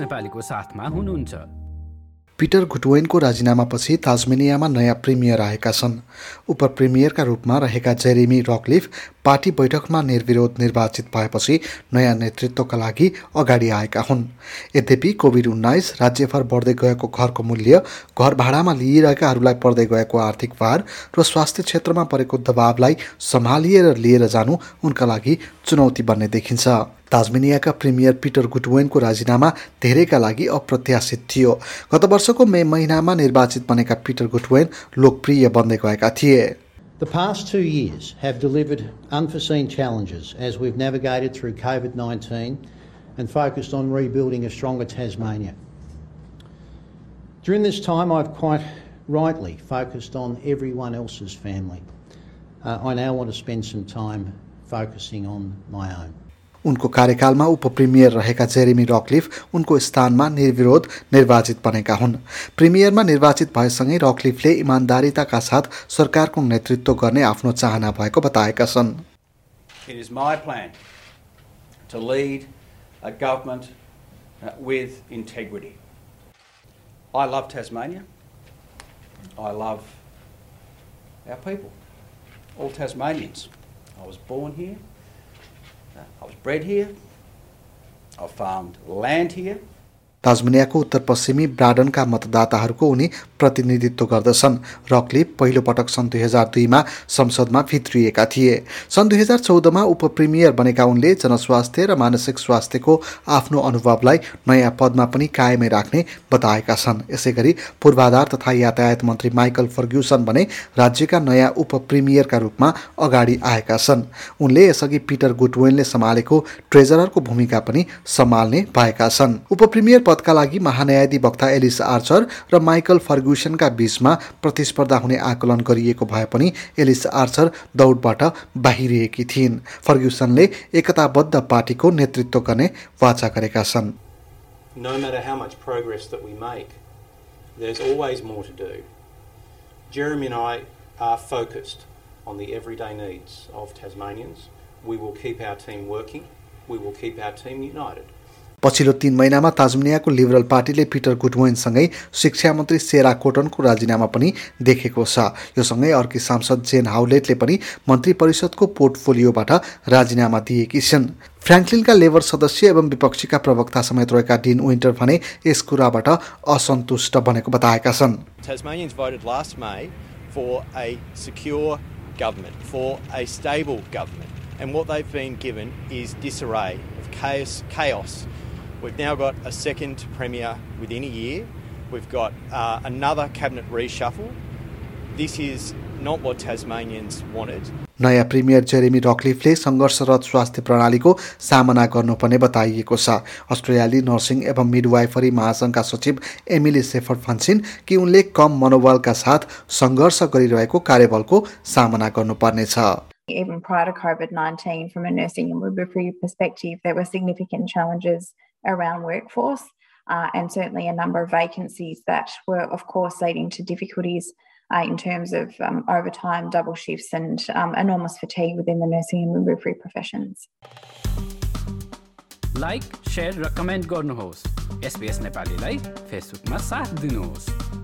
नेपालीको साथमा हुनुहुन्छ। पिटर घुटवेनको राजीनामापछि ताजमेनियामा नयाँ प्रिमियर आएका छन्। उप प्रिमियरका रूपमा रहेका जेरेमी रकलिफ पार्टी बैठकमा निर्विरोध निर्वाचित भएपछि नयाँ नेतृत्वका लागि अगाडि आएका हुन्। यद्यपि कोभिड उन्नाइस राज्यभर बढ्दै गएको घरको मूल्य घर भाडामा लिइरहेकाहरूलाई पर्दै गएको आर्थिक भार र स्वास्थ्य क्षेत्रमा परेको दबावलाई सम्हालिएर लिएर जानु उनका लागि चुनौती बन्ने देखिन्छ। ताजमेनियाका प्रिमियर पिटर गुटवेनको राजीनामा धेरैका लागि अप्रत्याशित थियो। गत वर्षको मे महिनामा निर्वाचित बनेका पिटर गुटवेन लोकप्रिय बन्दै गएका थिए। The past two years have delivered unforeseen challenges as we've navigated through COVID 19 and focused on rebuilding a stronger Tasmania. During this time, I've quite rightly focused on everyone else's family. Uh, I now want to spend some time focusing on my own. उनको कार्यकालमा उपप्रिमियर रहेका Jeremy रकलिफ उनको स्थानमा निर्विरोध निर्वाचित बनेका हुन्। प्रिमियरमा निर्वाचित भएसँगै रकलिफले इमान्दारिताका साथ सरकारको नेतृत्व गर्ने आफ्नो चाहना भएको बताएका छन्। Is my. I was born here. I was bred here. I farmed land here. ताजमेनियाको उत्तर पश्चिमी ब्राडनका मतदाताहरूको उनी प्रतिनिधित्व गर्दछन्। रकले पहिलो पटक सन् दुई हजार दुईमा संसदमा भित्रिएका थिए। सन् दुई हजार चौधमा उपप्रिमियर बनेका उनले जनस्वास्थ्य र मानसिक स्वास्थ्यको आफ्नो अनुभवलाई नयाँ पदमा पनि कायमै राख्ने बताएका छन्। यसै गरी पूर्वाधार तथा यातायात मन्त्री माइकल फर्ग्युसन भने राज्यका नयाँ उपप्रिमियरका रूपमा अगाडि आएका छन्। उनले यसअघि पिटर गुटवेनले सम्हालेको ट्रेजररको भूमिका पनि सम्हाल्ने भएका छन्। उपप्रिमियर पदका लागि महान्यायाधिवक्ता एलिस आर्चर र माइकल फर्ग्युसनका बीचमा प्रतिस्पर्धा हुने आकलन गरिएको भए पनि एलिस आर्चर दौडबाट बाहिरिएकी थिइन् फर्ग्युसनले एकताबद्ध पार्टीको नेतृत्व गर्ने वाचा गरेका छन् No matter how much progress that we make, there's always more to do. Jeremy and I are focused on the everyday needs of Tasmanians. We will keep our team working. We will keep our team united. पछिल्लो तीन महिनामा ताजमेनियाको liberal पार्टीले Peter गुटवेनसँगै शिक्षा मन्त्री सेरा कोटनको राजीनामा पनि देखेको छ यो सँगै अर्की सांसद जेन हाउलेटले पनि मन्त्री परिषदको पोर्टफोलियोबाट राजीनामा दिएकी छिन् फ्रेङ्कलिनका लेबर सदस्य एवं विपक्षीका प्रवक्ता समेत रहेका डिन विन्टर भने यस कुराबाट असन्तुष्ट बनेको बताएका छन्. And what they've been given is disarray chaos, chaos We've now got a second Premier within a year. We've got uh, another cabinet reshuffle. This is not what Tasmanians wanted. नयाँ premier Jeremy रकलिफले सङ्घर्षरत स्वास्थ्य प्रणालीको सामना गर्नुपर्ने बताइएको छ अस्ट्रेलियाली नर्सिङ एवं मिडवाइफरी महासङ्घका सचिव एमिली सेफर भन्छन् कि उनले कम मनोबलका साथ सङ्घर्ष गरिरहेको कार्यबलको सामना गर्नुपर्नेछ Even prior to COVID 19, from a nursing and midwifery perspective, there were significant challenges around workforce uh, and certainly a number of vacancies that were, of course, leading to difficulties uh, in terms of um, overtime, double shifts, and um, enormous fatigue within the nursing and midwifery professions. Like share र comment गर्नुहोस् SBS नेपालीलाई फेसबुकमा साथ दिनुहोस्